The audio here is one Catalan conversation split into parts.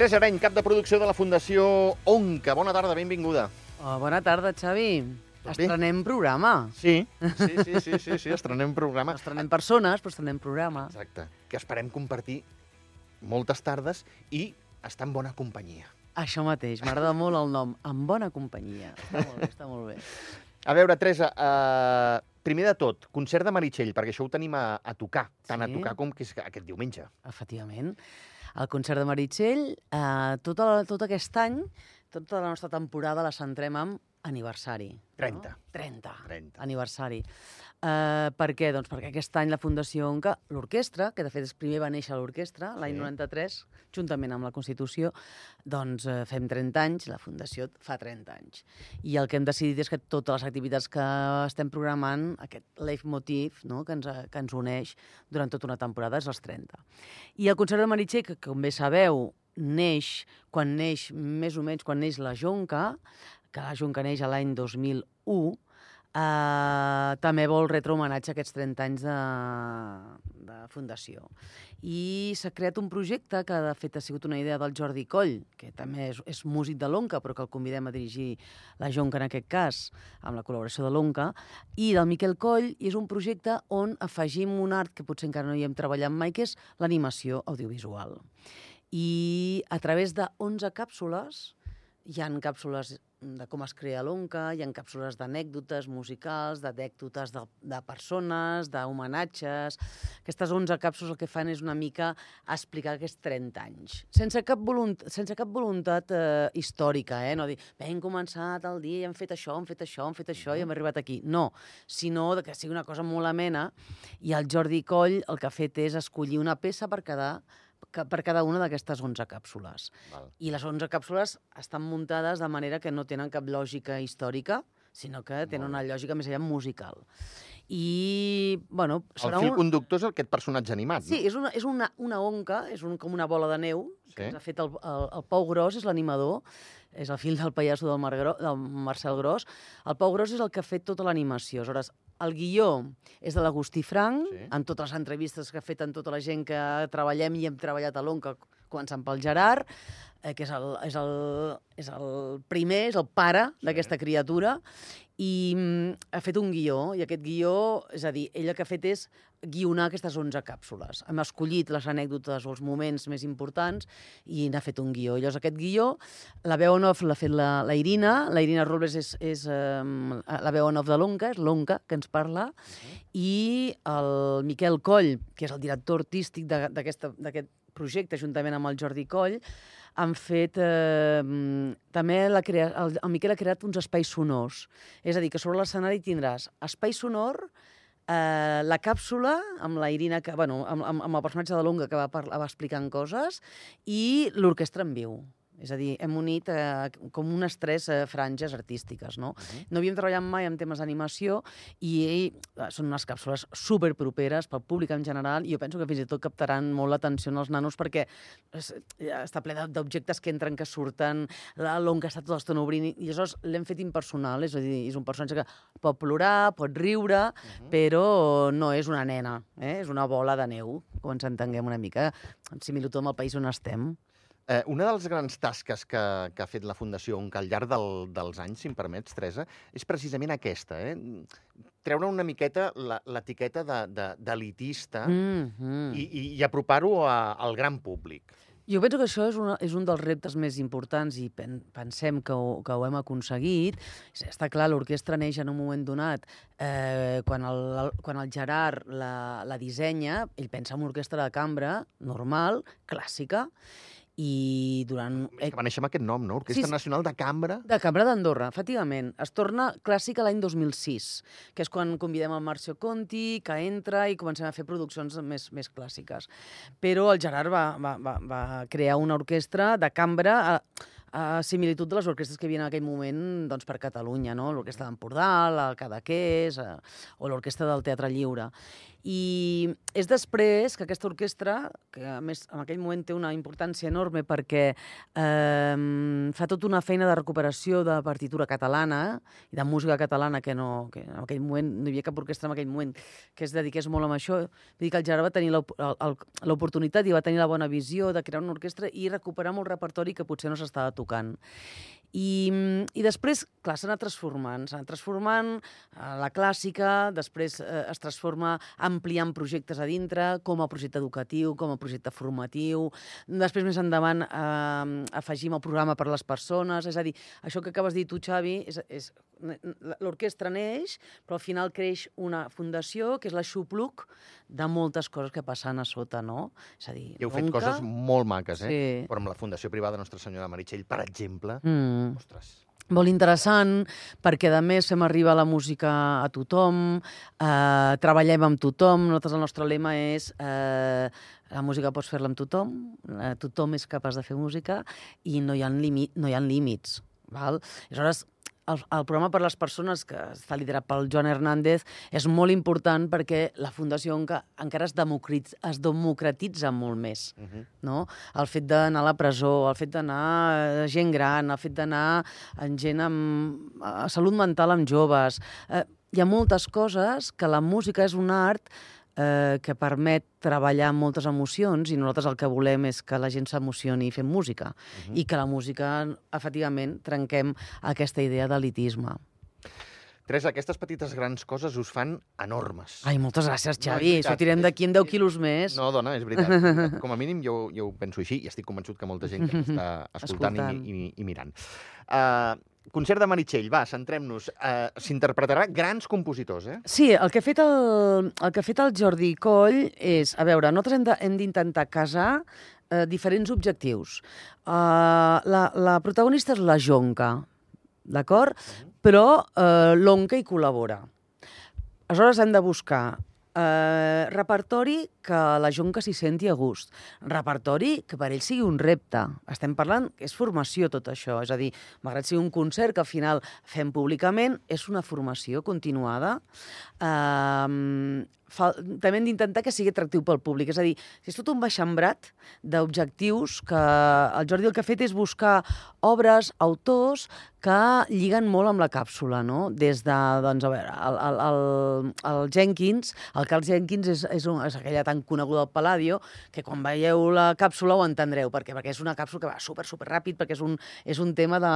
Teresa Areny, cap de producció de la Fundació Onca. Bona tarda, benvinguda. Oh, bona tarda, Xavi. Tot bé? Estrenem programa. Sí, sí, sí, sí, sí, sí estrenem programa. Estrenem persones, però estrenem programa. Exacte. Que esperem compartir moltes tardes i estar en bona companyia. Això mateix, m'agrada molt el nom, En bona companyia. Està molt bé, està molt bé. A veure, Teresa, uh, primer de tot, concert de Meritxell, perquè això ho tenim a, a tocar, tant a Sí. tocar com que és aquest diumenge. Efectivament. El concert de Meritxell, eh, tot, el, tot aquest any, tota la nostra temporada la centrem en aniversari. 30. No? 30. 30. Aniversari. Uh, per què? Doncs perquè aquest any la Fundació Onca, l'orquestra, que de fet és primer va néixer l'orquestra, l'any Sí. 93, juntament amb la Constitució, doncs uh, fem 30 anys, la Fundació fa 30 anys. I el que hem decidit és que totes les activitats que estem programant, aquest leitmotiv no?, que, ens, que ens uneix durant tota una temporada, és els 30. I el concert de Meritxell, que com bé sabeu, neix, quan neix, més o menys, quan neix la Jonca, que la Jonca neix l'any 2001, Uh, també vol retre homenatge a aquests 30 anys de, de fundació. I s'ha creat un projecte que, de fet, ha sigut una idea del Jordi Coll, que també és, és músic de l'Onca, però que el convidem a dirigir la Jonca en aquest cas, amb la col·laboració de l'Onca, i del Miquel Coll, i és un projecte on afegim un art que potser encara no hi hem treballat mai, que és l'animació audiovisual. I a través de 11 càpsules, hi han càpsules de com es crea l'Onca, hi ha càpsules d'anècdotes musicals, d'anècdotes de, de persones, d'homenatges... Aquestes 11 càpsules el que fan és una mica explicar aquests 30 anys, sense cap, volunt, sense cap voluntat eh, històrica, eh? no dir, hem començat el dia i hem fet això, hem fet això, hem fet això i hem arribat aquí. No, sinó que sigui una cosa molt amena i el Jordi Coll el que ha fet és escollir una peça per cada que- per cada una d'aquestes 11 càpsules. Val. I les 11 càpsules estan muntades de manera que no tenen cap lògica històrica, sinó que tenen una lògica més aviat musical. I, bueno, El serà fil un... conductor és aquest personatge animat, Sí, és una, és una, una onca, és un, com una bola de neu, Sí. que ens ha fet el, el, el Pau Gros, és l'animador, és el fill del pallasso del, Mar Gro, del Marcel Gros. El Pau Gros és el que ha fet tota l'animació. Aleshores, el guió és de l'Agustí Frank, Sí. en totes les entrevistes que ha fet amb tota la gent que treballem i hem treballat a l'Onca, començant pel Gerard, eh, que és el, és, el, és el primer, és el pare d'aquesta criatura, i mm, ha fet un guió, i aquest guió, és a dir, ell el que ha fet és guionar aquestes 11 càpsules. Hem escollit les anècdotes o els moments més importants i n'ha fet un guió. Llavors aquest guió, la veu en off l'ha fet la, la Irina, la Irina Robles és, és um, la veu en off de l'Onca, és l'Onca que ens parla, i el Miquel Coll, que és el director artístic d'aquest projecte, juntament amb el Jordi Coll, han fet... Eh, també la crea, el, el Miquel ha creat uns espais sonors. És a dir, que sobre l'escenari tindràs espai sonor, eh, la càpsula amb la Irina, que, bueno, amb, amb, amb el personatge de l'Onga que va, parlar, va explicant coses, i l'orquestra en viu. És a dir, hem unit eh, com unes tres eh, franges artístiques, no? No havíem treballat mai en temes d'animació i eh, són unes càpsules super properes pel públic en general i jo penso que fins i tot captaran molt l'atenció als nanos perquè es, ja està ple d'objectes que entren, que surten, la l'onca està tota l'estona obrint i llavors l'hem fet impersonal, és a dir, és un personatge que pot plorar, pot riure, però no és una nena, eh? és una bola de neu, com ens entenguem una mica, en similitud amb el país on estem. Eh, una de les grans tasques que, que ha fet la Fundació Onca al llarg del, dels anys, si em permets, Teresa, és precisament aquesta, eh? treure una miqueta la- l'etiqueta de- de- d'elitista de, Mm -hmm. i, i, i apropar-ho al gran públic. Jo penso que això és, una, és un dels reptes més importants i pen, pensem que ho, que ho hem aconseguit. Està clar, l'orquestra neix en un moment donat. Eh, quan, el, quan el Gerard la, la dissenya, ell pensa en una orquestra de cambra normal, clàssica, i durant... És que va néixer amb aquest nom, no? Orquestra Sí, sí. Nacional de Cambra. De Cambra d'Andorra, efectivament. Es torna clàssica l'any 2006, que és quan convidem el Marcio Conti, que entra i comencem a fer produccions més, més clàssiques. Però el Gerard va, va, va, va crear una orquestra de cambra, eh, uh, similitud de les orquestres que hi havia en aquell moment doncs, per Catalunya, no? l'Orquestra d'Empordà, la Cadaqués uh, o l'Orquestra del Teatre Lliure. I és després que aquesta orquestra, que a més en aquell moment té una importància enorme perquè eh, fa tota una feina de recuperació de partitura catalana i de música catalana que no, que en aquell moment no hi havia cap orquestra en aquell moment que es dediqués molt a això. Vull dir que el Gerard va tenir l'oportunitat i va tenir la bona visió de crear una orquestra i recuperar molt repertori que potser no s'estava Tucán. I, i després, clar, s'ha anat transformant, s'ha anat transformant eh, la clàssica, després eh, es transforma ampliant projectes a dintre, com a projecte educatiu, com a projecte formatiu, després més endavant eh, afegim el programa per a les persones, és a dir, això que acabes de dir tu, Xavi, és, és l'orquestra neix, però al final creix una fundació, que és la Xupluc, de moltes coses que passen a sota, no? És a dir, I heu fet coses molt maques, eh? Sí. Però amb la Fundació Privada Nostra Senyora Meritxell, per exemple. Mm. Ostres, molt interessant, perquè a més fem arribar la música a tothom, eh, treballem amb tothom, nosaltres el nostre lema és eh, la música pots fer-la amb tothom, eh, tothom és capaç de fer música i no hi ha, no hi ha límits. Val? Aleshores, el, el programa per les persones, que està liderat pel Joan Hernández, és molt important perquè la Fundació enca, encara es, democratitza, es democratitza molt més. Uh -huh. no? El fet d'anar a la presó, el fet d'anar gent gran, el fet d'anar en gent amb a salut mental amb joves... Eh, hi ha moltes coses que la música és un art eh, que permet treballar moltes emocions i nosaltres el que volem és que la gent s'emocioni fent música uh -huh. i que la música, efectivament, trenquem aquesta idea d'elitisme. Teresa, aquestes petites grans coses us fan enormes. Ai, moltes gràcies, Xavi. No, Sortirem d'aquí en 10 quilos més. No, dona, és veritat. Com a mínim jo, jo ho penso així i estic convençut que molta gent que està escoltant, escoltant. I, i, i mirant. Uh, concert de Meritxell, va, centrem-nos. Uh, S'interpretarà grans compositors, eh? Sí, el que, ha fet el, el que ha fet el Jordi Coll és, a veure, nosaltres hem d'intentar casar uh, diferents objectius. Uh, la, la protagonista és la Jonca, d'acord? -huh. Però uh, l'Onca hi col·labora. Aleshores hem de buscar Eh, repertori que la Jonca s'hi senti a gust. Repertori que per ell sigui un repte. Estem parlant que és formació tot això. És a dir, malgrat sigui un concert que al final fem públicament, és una formació continuada. Eh, fa, també hem d'intentar que sigui atractiu pel públic. És a dir, és tot un baixambrat d'objectius que el Jordi el que ha fet és buscar obres, autors, que lliguen molt amb la càpsula, no? Des de, doncs, a veure, el, el, el, el Jenkins, el Carl Jenkins és, és, un, és aquella tan coneguda al Palladio, que quan veieu la càpsula ho entendreu, perquè, perquè és una càpsula que va super, super ràpid, perquè és un, és un tema de,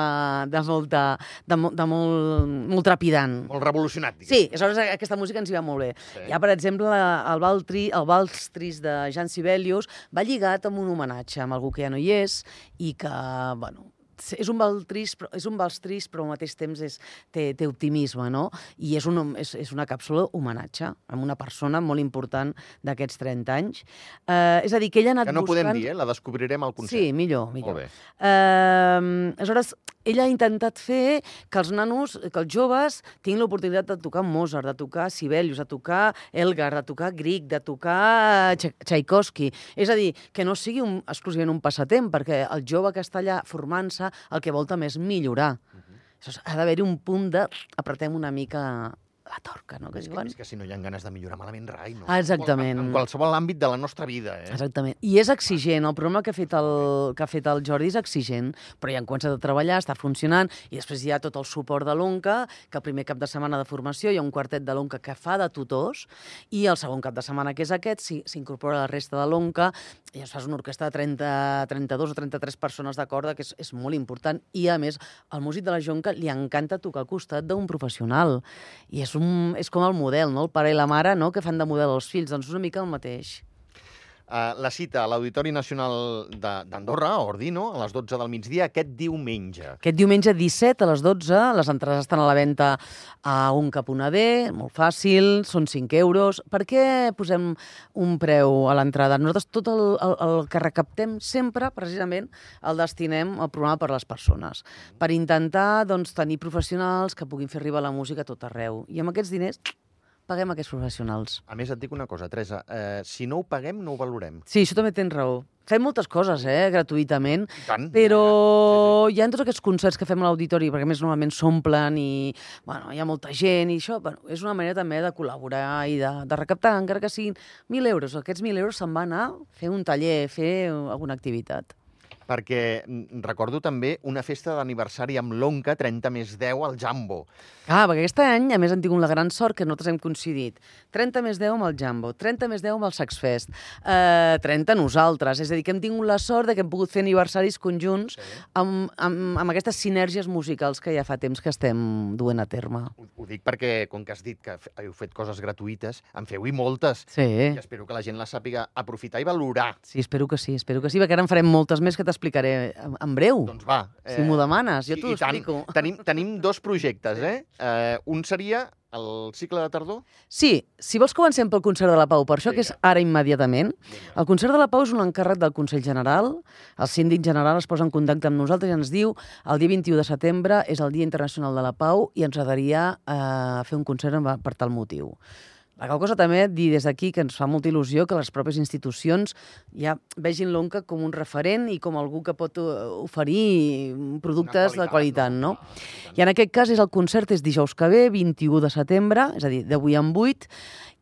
de, molta, de, de molt, molt trepidant. Molt revolucionat, diguem. Sí, aleshores aquesta música ens hi va molt bé. Sí. Ja, per exemple, el, Val Tri, el Vals Tris de Jan Sibelius va lligat amb un homenatge amb algú que ja no hi és i que, bueno, és un vals trist, però, és un vals trist, però al mateix temps és, té, té optimisme, no? I és, un, és, és una càpsula homenatge amb una persona molt important d'aquests 30 anys. Uh, és a dir, que ella ha anat buscant... Que no buscant... podem dir, eh? La descobrirem al concert. Sí, millor, millor. Molt bé. Uh, aleshores, ella ha intentat fer que els nanos, que els joves, tinguin l'oportunitat de tocar Mozart, de tocar Sibelius, de tocar Elgar, de tocar Grieg, de tocar Tchaikovsky. És a dir, que no sigui un, exclusivament un passatemps, perquè el jove que està allà formant-se el que vol també és millorar. Uh -huh. Ha d'haver-hi un punt de apretem una mica la torca, no? Que és, diuen. que, és que si no hi ha ganes de millorar malament rai, no? Ah, exactament. En, qualsevol àmbit de la nostra vida, eh? Exactament. I és exigent, el programa que ha fet el, que ha fet el Jordi és exigent, però ja en comença a treballar, està funcionant, i després hi ha tot el suport de l'ONCA, que el primer cap de setmana de formació hi ha un quartet de l'ONCA que fa de tutors, i el segon cap de setmana, que és aquest, s'incorpora la resta de l'ONCA, i es fa una orquestra de 30, 32 o 33 persones de corda, que és, és molt important, i a més, al músic de la Jonca li encanta tocar al costat d'un professional, i és un, és com el model, no? El pare i la mare, no?, que fan de model als fills. Doncs una mica el mateix. Uh, la cita a l'Auditori Nacional d'Andorra, a Ordino, a les 12 del migdia, aquest diumenge. Aquest diumenge 17 a les 12, les entrades estan a la venda a un caponader, molt fàcil, són 5 euros. Per què posem un preu a l'entrada? Nosaltres tot el, el, el que recaptem sempre, precisament, el destinem al programa per les persones, per intentar doncs, tenir professionals que puguin fer arribar la música a tot arreu. I amb aquests diners paguem aquests professionals. A més, et dic una cosa, Teresa, eh, si no ho paguem, no ho valorem. Sí, això també tens raó. Fem moltes coses, eh, gratuïtament, tant. però Sí, hi ha tots aquests concerts que fem a l'auditori, perquè a més normalment s'omplen i bueno, hi ha molta gent i això bueno, és una manera també de col·laborar i de, de recaptar, encara que siguin 1.000 euros. Aquests 1.000 euros se'n van a fer un taller, fer alguna activitat. Perquè mm, recordo també una festa d'aniversari amb l'Onca, 30 més 10 al Jambo. Ah, perquè aquest any, a més, hem tingut la gran sort que nosaltres hem coincidit. 30 més 10 amb el Jambo, 30 més 10 amb el Saxfest, eh, 30 nosaltres. És a dir, que hem tingut la sort de que hem pogut fer aniversaris conjunts Sí. amb, amb, amb aquestes sinergies musicals que ja fa temps que estem duent a terme. Ho, ho dic perquè, com que has dit que heu fet coses gratuïtes, en feu-hi moltes. Sí. I espero que la gent les sàpiga aprofitar i valorar. Sí, espero que sí, espero que sí, perquè ara en farem moltes més que t'explicaré en, breu. Doncs va. si m'ho demanes, jo t'ho i tant. explico. Tenim, tenim dos projectes, eh? eh? Un seria el cicle de tardor. Sí, si vols comencem pel concert de la Pau, per això que és Vinga. ara immediatament. Vinga. El concert de la Pau és un encàrrec del Consell General. El síndic general es posa en contacte amb nosaltres i ens diu el dia 21 de setembre és el Dia Internacional de la Pau i ens agradaria eh, fer un concert per tal motiu. La qual cosa també dir des d'aquí que ens fa molta il·lusió que les pròpies institucions ja vegin l'ONCA com un referent i com algú que pot eh, oferir productes Una de qualitat, no? Tant. I en aquest cas és el concert és dijous que ve, 21 de setembre, és a dir, d'avui en 8,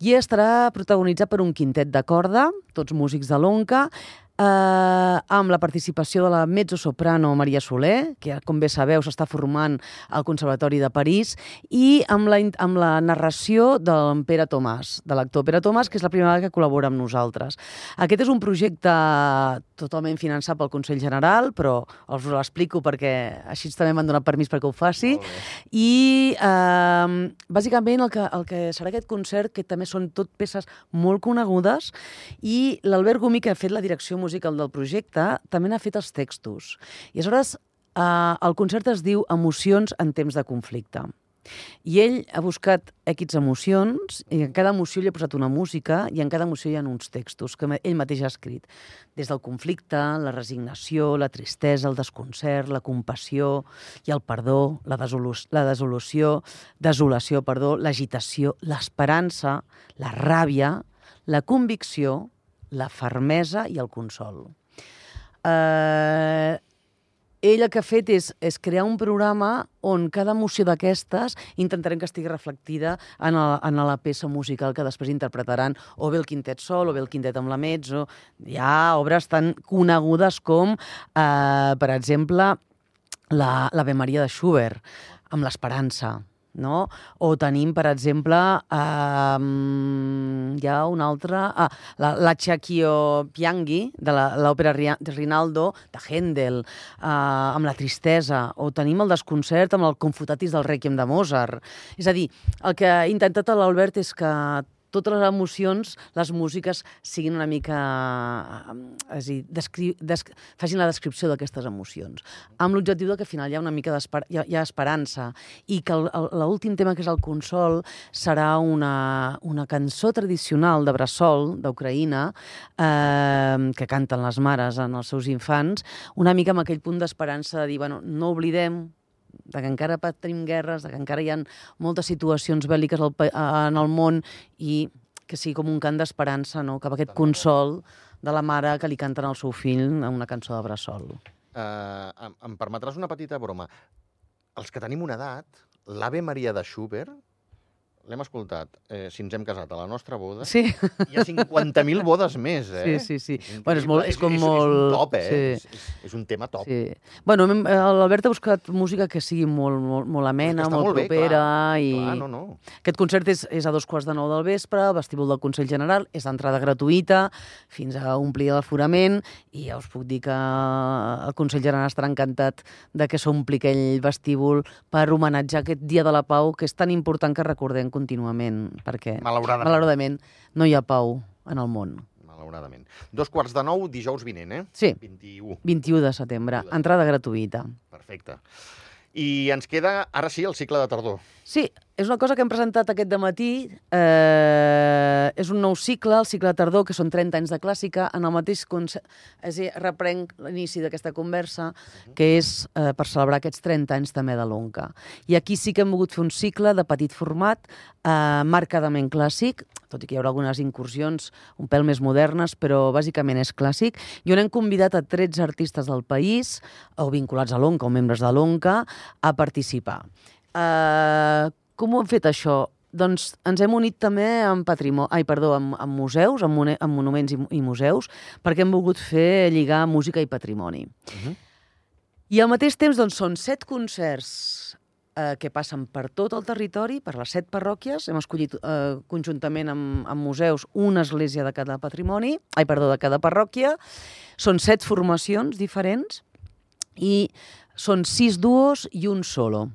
i estarà protagonitzat per un quintet de corda, tots músics de l'ONCA, eh, amb la participació de la mezzosoprano Maria Soler, que com bé sabeu s'està formant al Conservatori de París, i amb la, amb la narració del Pere Tomàs, de l'actor Pere Tomàs, que és la primera vegada que col·labora amb nosaltres. Aquest és un projecte totalment finançat pel Consell General, però us ho explico perquè així també m'han donat permís perquè ho faci. I eh, bàsicament el que, el que serà aquest concert, que també són tot peces molt conegudes, i l'Albert Gomí, que ha fet la direcció musical del projecte, també n'ha fet els textos. I aleshores eh, el concert es diu Emocions en temps de conflicte. I ell ha buscat equips emocions, i en cada emoció li ha posat una música, i en cada emoció hi ha uns textos que ell mateix ha escrit. Des del conflicte, la resignació, la tristesa, el desconcert, la compassió i el perdó, la, desolu la desolució, desolació, perdó, l'agitació, l'esperança, la ràbia, la convicció, la fermesa i el consol. Eh, ell el que ha fet és, és crear un programa on cada emoció d'aquestes intentarem que estigui reflectida en, el, en la peça musical que després interpretaran o bé el quintet sol o bé el quintet amb la mezzo. Hi ha obres tan conegudes com, eh, per exemple, la, l'Ave Maria de Schubert, amb l'esperança, no? O tenim, per exemple, eh, hi ha una altra... Ah, la, la Chacchio Pianghi, de l'òpera Rinaldo, de Händel, eh, amb la tristesa. O tenim el desconcert amb el Confutatis del Requiem de Mozart. És a dir, el que ha intentat l'Albert és que totes les emocions, les músiques, siguin una mica... eh, És a dir, descri des facin la descripció d'aquestes emocions. Amb l'objectiu que al final hi ha una mica hi, ha, hi ha esperança i que l'últim tema, que és el consol, serà una, una cançó tradicional de bressol d'Ucraïna eh, que canten les mares en els seus infants, una mica amb aquell punt d'esperança de dir, bueno, no oblidem de que encara tenim guerres, de que encara hi ha moltes situacions bèl·liques al, en el món i que sigui com un cant d'esperança, no? cap a aquest consol de la mare que li canten al seu fill en una cançó de bressol. Eh, em, em permetràs una petita broma. Els que tenim una edat, l'Ave Maria de Schubert, l'hem escoltat eh, si ens hem casat a la nostra boda, Sí, hi ha 50.000 bodes més, eh? sí, sí. sí. És Bueno, és molt- és com És, molt- un top, eh? sí. És, és, és un tema top. Sí. Bueno, hem- l'Albert ha buscat música que sigui molt, molt, molt amena, molt, molt bé, propera. clar, i... Clar, no, no. Aquest concert és, és a dos quarts de nou del vespre, al vestíbul del Consell General, és d'entrada gratuïta, fins a omplir l'aforament, i ja us puc dir que el Consell General estarà encantat de que s'ompli aquell vestíbul per homenatjar aquest Dia de la Pau, que és tan important que recordem contínuament, perquè, Malauradament. malauradament, no hi ha pau en el món. Malauradament. Dos quarts de nou, dijous vinent, eh? Sí, 21. 21 de setembre, entrada gratuïta. Perfecte. I ens queda, ara sí, el cicle de tardor. Sí, és una cosa que hem presentat aquest matí. Eh, és un nou cicle, el cicle de tardor, que són 30 anys de clàssica. En el mateix concert... És a dir, reprenc l'inici d'aquesta conversa, que és eh, per celebrar aquests 30 anys també de l'ONCA. I aquí sí que hem volgut fer un cicle de petit format, eh, marcadament clàssic, tot i que hi haurà algunes incursions un pèl més modernes, però bàsicament és clàssic, i on hem convidat a 13 artistes del país, o vinculats a l'ONCA o membres de l'ONCA, a participar. Eh, com ho hem fet això? Doncs ens hem unit també amb patrimoni, ai, perdó, amb, amb museus, amb, mone, amb monuments i, i museus, perquè hem volgut fer lligar música i patrimoni. Uh -huh. I al mateix temps, doncs, són set concerts eh, que passen per tot el territori, per les set parròquies. Hem escollit eh, conjuntament amb, amb museus una església de cada patrimoni, ai, perdó, de cada parròquia. Són set formacions diferents i són sis duos i un solo.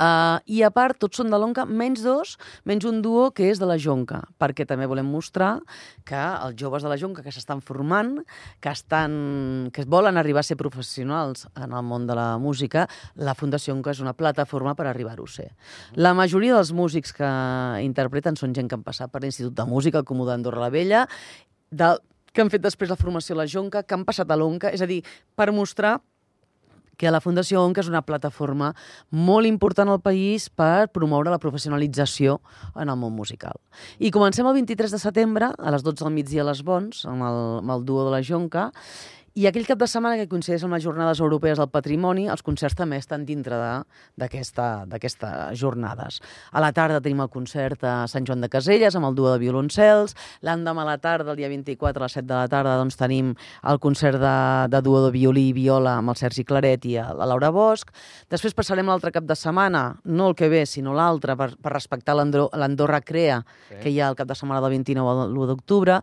Uh, I a part, tots són de l'Onca, menys dos, menys un duo que és de la Jonca, perquè també volem mostrar que els joves de la Jonca que s'estan formant, que, estan, que volen arribar a ser professionals en el món de la música, la Fundació Onca és una plataforma per arribar-ho a ser. La majoria dels músics que interpreten són gent que han passat per l'Institut de Música, el Comú d'Andorra la Vella, de, que han fet després la formació a la Jonca, que han passat a l'Onca, és a dir, per mostrar que la Fundació ONCA és una plataforma molt important al país per promoure la professionalització en el món musical. I comencem el 23 de setembre, a les 12 del migdia a les Bons, amb el, amb el duo de la Jonca, i aquell cap de setmana que coincideix amb les Jornades Europees del Patrimoni, els concerts també estan dintre d'aquestes jornades. A la tarda tenim el concert a Sant Joan de Caselles amb el duo de violoncels, l'endemà a la tarda, el dia 24 a les 7 de la tarda, doncs tenim el concert de, de duo de violí i viola amb el Sergi Claret i la Laura Bosch. Després passarem l'altre cap de setmana, no el que ve, sinó l'altre, per, per respectar l'Andorra Crea, sí. que hi ha el cap de setmana del 29 a l'1 d'octubre.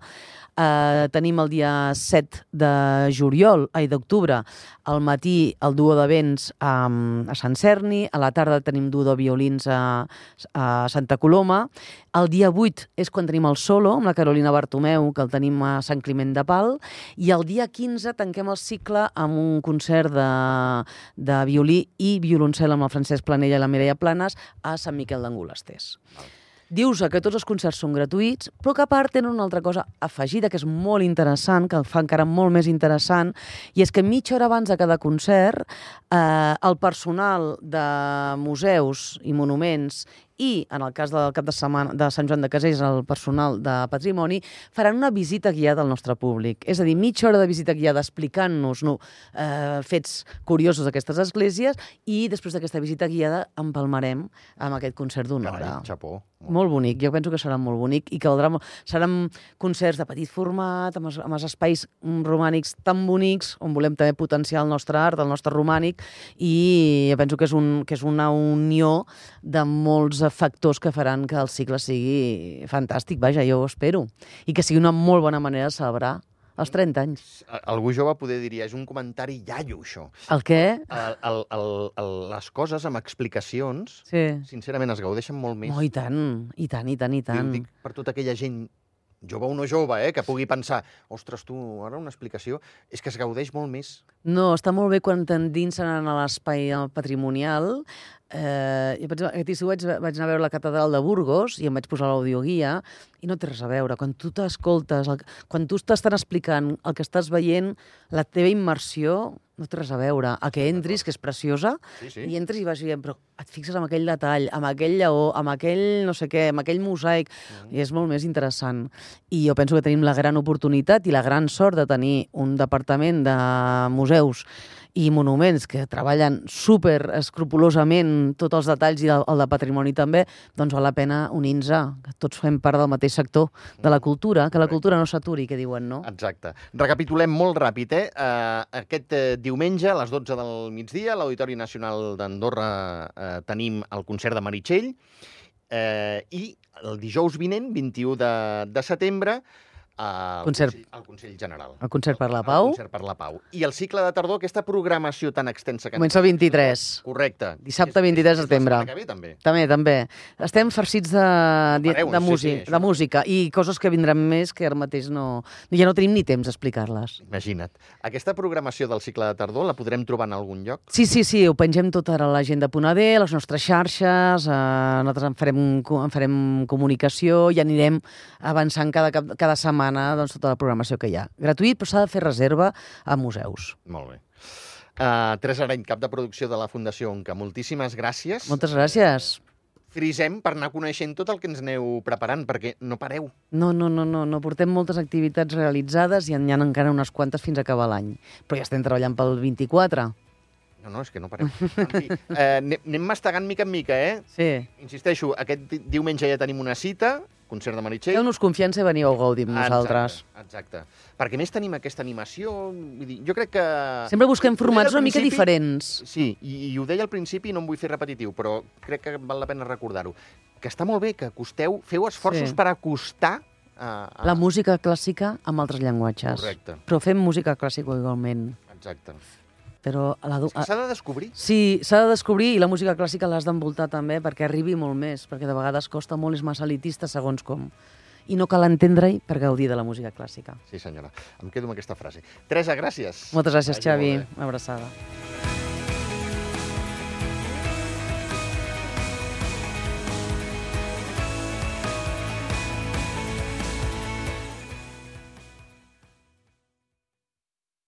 Eh, tenim el dia 7 de juliol, ai, d'octubre, al matí el duo de vents a, a Sant Cerni, a la tarda tenim duo de violins a, a Santa Coloma, el dia 8 és quan tenim el solo, amb la Carolina Bartomeu, que el tenim a Sant Climent de Pal, i el dia 15 tanquem el cicle amb un concert de, de violí i violoncel amb el Francesc Planella i la Mireia Planes a Sant Miquel d'Angolesters. Val dius que tots els concerts són gratuïts, però que a part tenen una altra cosa afegida que és molt interessant, que el fa encara molt més interessant, i és que mitja hora abans de cada concert eh, el personal de museus i monuments i, en el cas del cap de setmana de Sant Joan de Caselles, el personal de Patrimoni, faran una visita guiada al nostre públic. És a dir, mitja hora de visita guiada explicant-nos no, eh, fets curiosos d'aquestes esglésies i després d'aquesta visita guiada empalmarem amb aquest concert d'una hora. Xapó. Molt bonic, jo penso que serà molt bonic i que valdrà, seran concerts de petit format, amb els, amb els espais romànics tan bonics, on volem també potenciar el nostre art, el nostre romànic, i jo penso que és, un, que és una unió de molts factors que faran que el cicle sigui fantàstic, vaja, jo ho espero, i que sigui una molt bona manera de celebrar als 30 anys. Algú jove poder diria, és un comentari iaio, això. El què? El, el, el, el, les coses amb explicacions, sí. sincerament, es gaudeixen molt més. Oh, i tant, i tant, i tant, i tant. Dic per tota aquella gent jove o no jove, eh, que pugui pensar, ostres, tu, ara una explicació, és que es gaudeix molt més. No, està molt bé quan t'endinsen en l'espai patrimonial, Eh, jo, per aquest estiu vaig, vaig anar a veure la catedral de Burgos i em vaig posar l'audioguia i no té res a veure. Quan tu t'escoltes, quan tu t'estan explicant el que estàs veient, la teva immersió no té res a veure. A que entris, que és preciosa, sí, sí. i entres i vas dient, però et fixes en aquell detall, amb aquell lleó, amb aquell no sé què, amb aquell mosaic, mm. i és molt més interessant. I jo penso que tenim la gran oportunitat i la gran sort de tenir un departament de museus i monuments que treballen super escrupulosament tots els detalls i el, el de patrimoni també, doncs val la pena unir-nos, que tots fem part del mateix sector de la cultura, que la cultura no s'aturi, que diuen, no? Exacte. Recapitulem molt ràpid, eh? Uh, aquest uh, diumenge, a les 12 del migdia, a l'Auditori Nacional d'Andorra uh, tenim el concert de Meritxell, uh, i el dijous vinent, 21 de, de setembre, al Concert. Consell, al Consell General. El concert per la El pau concert per la pau. I el cicle de tardor, aquesta programació tan extensa que... comença el 23. Correcte. Dissabte 23 de la setembre. Que ve, també. També, també. Estem farcits de, de, de, sí, músic, sí, això. de música i coses que vindran més que ara mateix no... Ja no tenim ni temps d'explicar-les. Imagina't. Aquesta programació del cicle de tardor la podrem trobar en algun lloc? Sí, sí, sí, ho pengem tot ara a l'agenda.ad, a les nostres xarxes, eh, nosaltres en farem, en farem comunicació i anirem avançant cada, cada setmana doncs, tota la programació que hi ha. Gratuït, però s'ha de fer reserva a museus. Molt bé. Uh, Teresa Areny, cap de producció de la Fundació Onca, moltíssimes gràcies. Moltes gràcies. Frisem per anar coneixent tot el que ens aneu preparant, perquè no pareu. No, no, no, no, no portem moltes activitats realitzades i n'hi ha encara unes quantes fins a acabar l'any. Però ja estem treballant pel 24. No, no, és que no pareu. En fi, eh, anem mastegant mica en mica, eh? Sí. Insisteixo, aquest di- diumenge ja tenim una cita, concert de Meritxell. Feu-nos confiança i veniu a gaudir amb nosaltres. Exacte, exacte. Perquè més tenim aquesta animació, vull dir, jo crec que... Sempre busquem formats al una mica diferents. Sí, i, i ho deia al principi i no em vull fer repetitiu, però crec que val la pena recordar-ho. Que està molt bé que acosteu, feu esforços Sí. per acostar a, a... La música clàssica amb altres llenguatges. Correcte, Però fem música clàssica igualment. exacte. Però la, S'ha de descobrir. Sí, s'ha de descobrir i la música clàssica l'has d'envoltar també perquè arribi molt més, perquè de vegades costa molt, és massa elitista segons com. I no cal entendre-hi per gaudir de la música clàssica. Sí, senyora. Em quedo amb aquesta frase. Teresa, gràcies. Moltes gràcies, Vagi Xavi. abraçada.